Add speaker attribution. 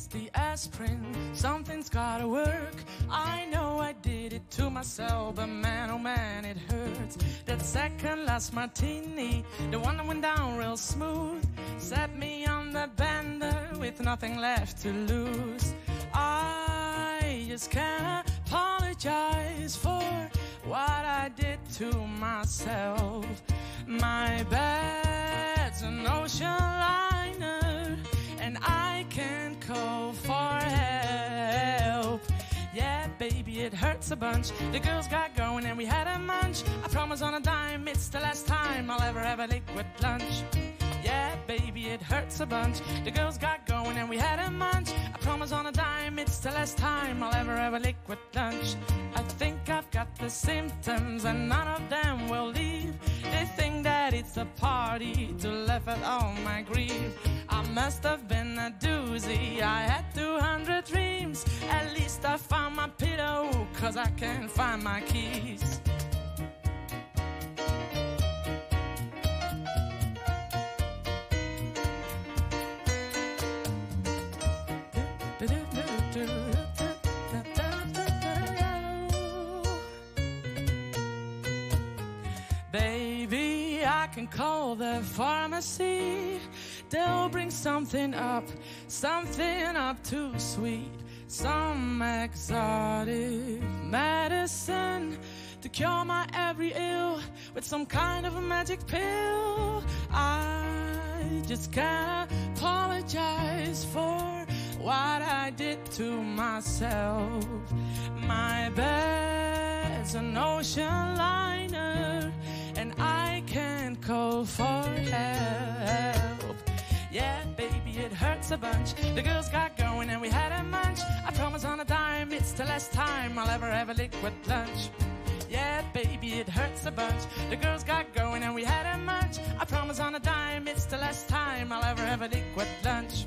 Speaker 1: pass the aspirin. Something's gotta work. I know I did it to myself, but man, oh man, it hurts. That second last martini, the one that went down real smooth, set me on the bender with nothing left to lose. I just can't apologize for what I did to myself. My bed's baby, it hurts a bunch. The girls got going and we had a munch. I promise on a dime, it's the last time I'll ever have a liquid lunch. Yeah, baby, it hurts a bunch. The girls got going and we had a munch. I promise on a dime, it's the last time I'll ever have a liquid lunch. I think I've got the symptoms and none of them will leave. They think that it's a party to laugh at all my grief. I must have been a doozy. I cause I can't find my keys. Baby, I can call the pharmacy. They'll bring something up, something up too sweet. Some exotic medicine to cure my every ill with some kind of a magic pill. I just can't apologize for what I did to myself. My bed's an ocean liner, and I can't call for help. Yeah, baby, it hurts a bunch. The girls got the last time I'll ever have a liquid lunch. Yeah, baby, it hurts a bunch. The girls got going and we had a munch. I promise on a dime, it's the last time I'll ever have a liquid lunch.